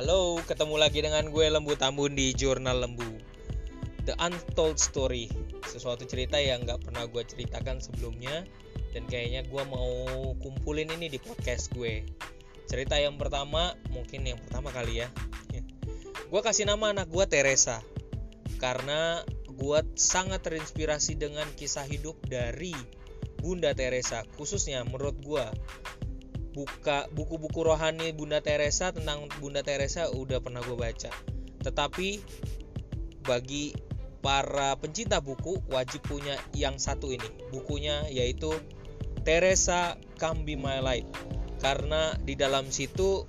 Halo, ketemu lagi dengan gue Lembu Tambun di Jurnal Lembu. The Untold Story. Sesuatu cerita yang gak pernah gue ceritakan sebelumnya. Dan kayaknya gue mau kumpulin ini di podcast gue. Cerita yang pertama, mungkin yang pertama kali ya. Gue kasih nama anak gue Teresa. Karena gue sangat terinspirasi dengan kisah hidup dari Bunda Teresa Khususnya menurut gue buka buku-buku rohani Bunda Teresa tentang Bunda Teresa udah pernah gue baca. Tetapi bagi para pencinta buku wajib punya yang satu ini. Bukunya yaitu Teresa Come My Light karena di dalam situ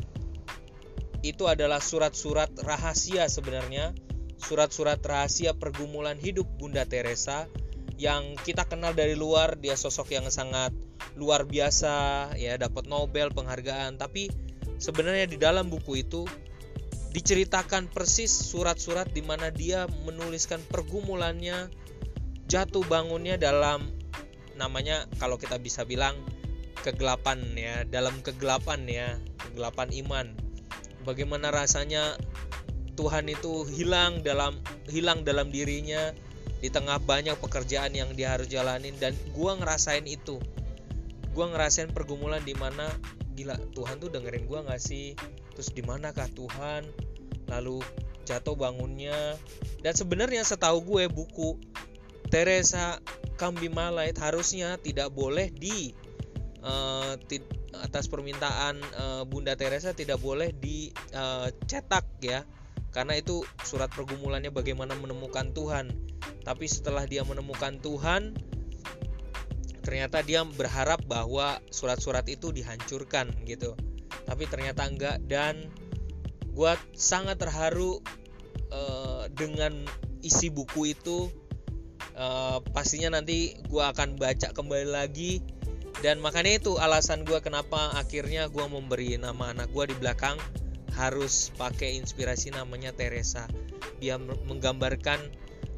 itu adalah surat-surat rahasia sebenarnya. Surat-surat rahasia pergumulan hidup Bunda Teresa yang kita kenal dari luar. Dia sosok yang sangat luar biasa ya dapat Nobel penghargaan. Tapi sebenarnya di dalam buku itu diceritakan persis surat-surat di mana dia menuliskan pergumulannya jatuh bangunnya dalam namanya kalau kita bisa bilang kegelapan ya dalam kegelapan ya kegelapan iman. Bagaimana rasanya Tuhan itu hilang dalam hilang dalam dirinya di tengah banyak pekerjaan yang dia harus jalanin. Dan gue ngerasain itu gue ngerasain pergumulan di mana gila Tuhan tuh dengerin gue nggak sih? Terus di manakah Tuhan? Lalu jatuh bangunnya. Dan sebenarnya setahu gue buku Teresa Kambi Malait harusnya tidak boleh di uh, atas permintaan uh, Bunda Teresa tidak boleh dicetak uh, ya. Karena itu surat pergumulannya bagaimana menemukan Tuhan. Tapi setelah dia menemukan Tuhan, ternyata dia berharap bahwa surat-surat itu dihancurkan gitu. Tapi ternyata enggak dan gue sangat terharu uh, dengan isi buku itu. Uh, pastinya nanti gue akan baca kembali lagi dan makanya itu alasan gue kenapa akhirnya gue memberi nama anak gue di belakang harus pakai inspirasi namanya Teresa dia menggambarkan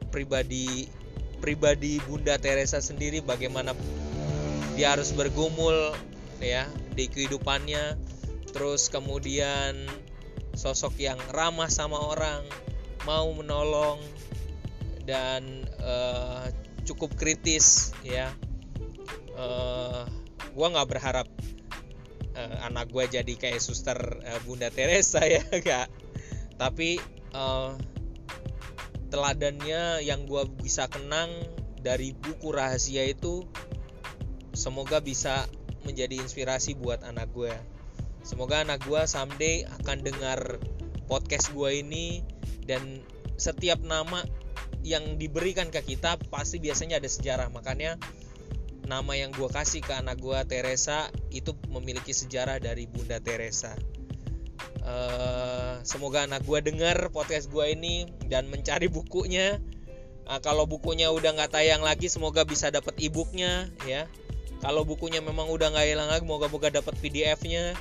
pribadi pribadi Bunda Teresa sendiri bagaimana dia harus bergumul ya di kehidupannya. Terus kemudian sosok yang ramah sama orang mau menolong dan uh, cukup kritis ya. Uh, eh, gue nggak berharap uh, anak gue jadi kayak suster uh, Bunda Teresa ya gak tapi uh, teladannya yang gue bisa kenang dari buku rahasia itu semoga bisa menjadi inspirasi buat anak gue semoga anak gue someday akan dengar podcast gue ini dan setiap nama yang diberikan ke kita pasti biasanya ada sejarah. Makanya nama yang gue kasih ke anak gue Teresa itu memiliki sejarah dari Bunda Teresa uh, semoga anak gue denger podcast gue ini dan mencari bukunya. Uh, kalau bukunya udah nggak tayang lagi semoga bisa dapat ebooknya ya. Kalau bukunya memang udah nggak hilang lagi moga-moga dapat PDF-nya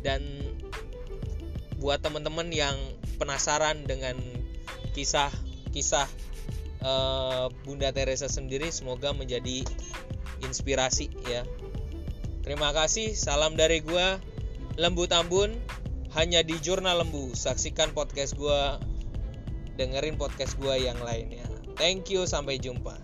dan buat teman-teman yang penasaran dengan kisah-kisah uh, Bunda Teresa sendiri semoga menjadi inspirasi ya. Terima kasih, salam dari gua Lembu Tambun hanya di Jurnal Lembu. Saksikan podcast gue, dengerin podcast gue yang lainnya. Thank you, sampai jumpa.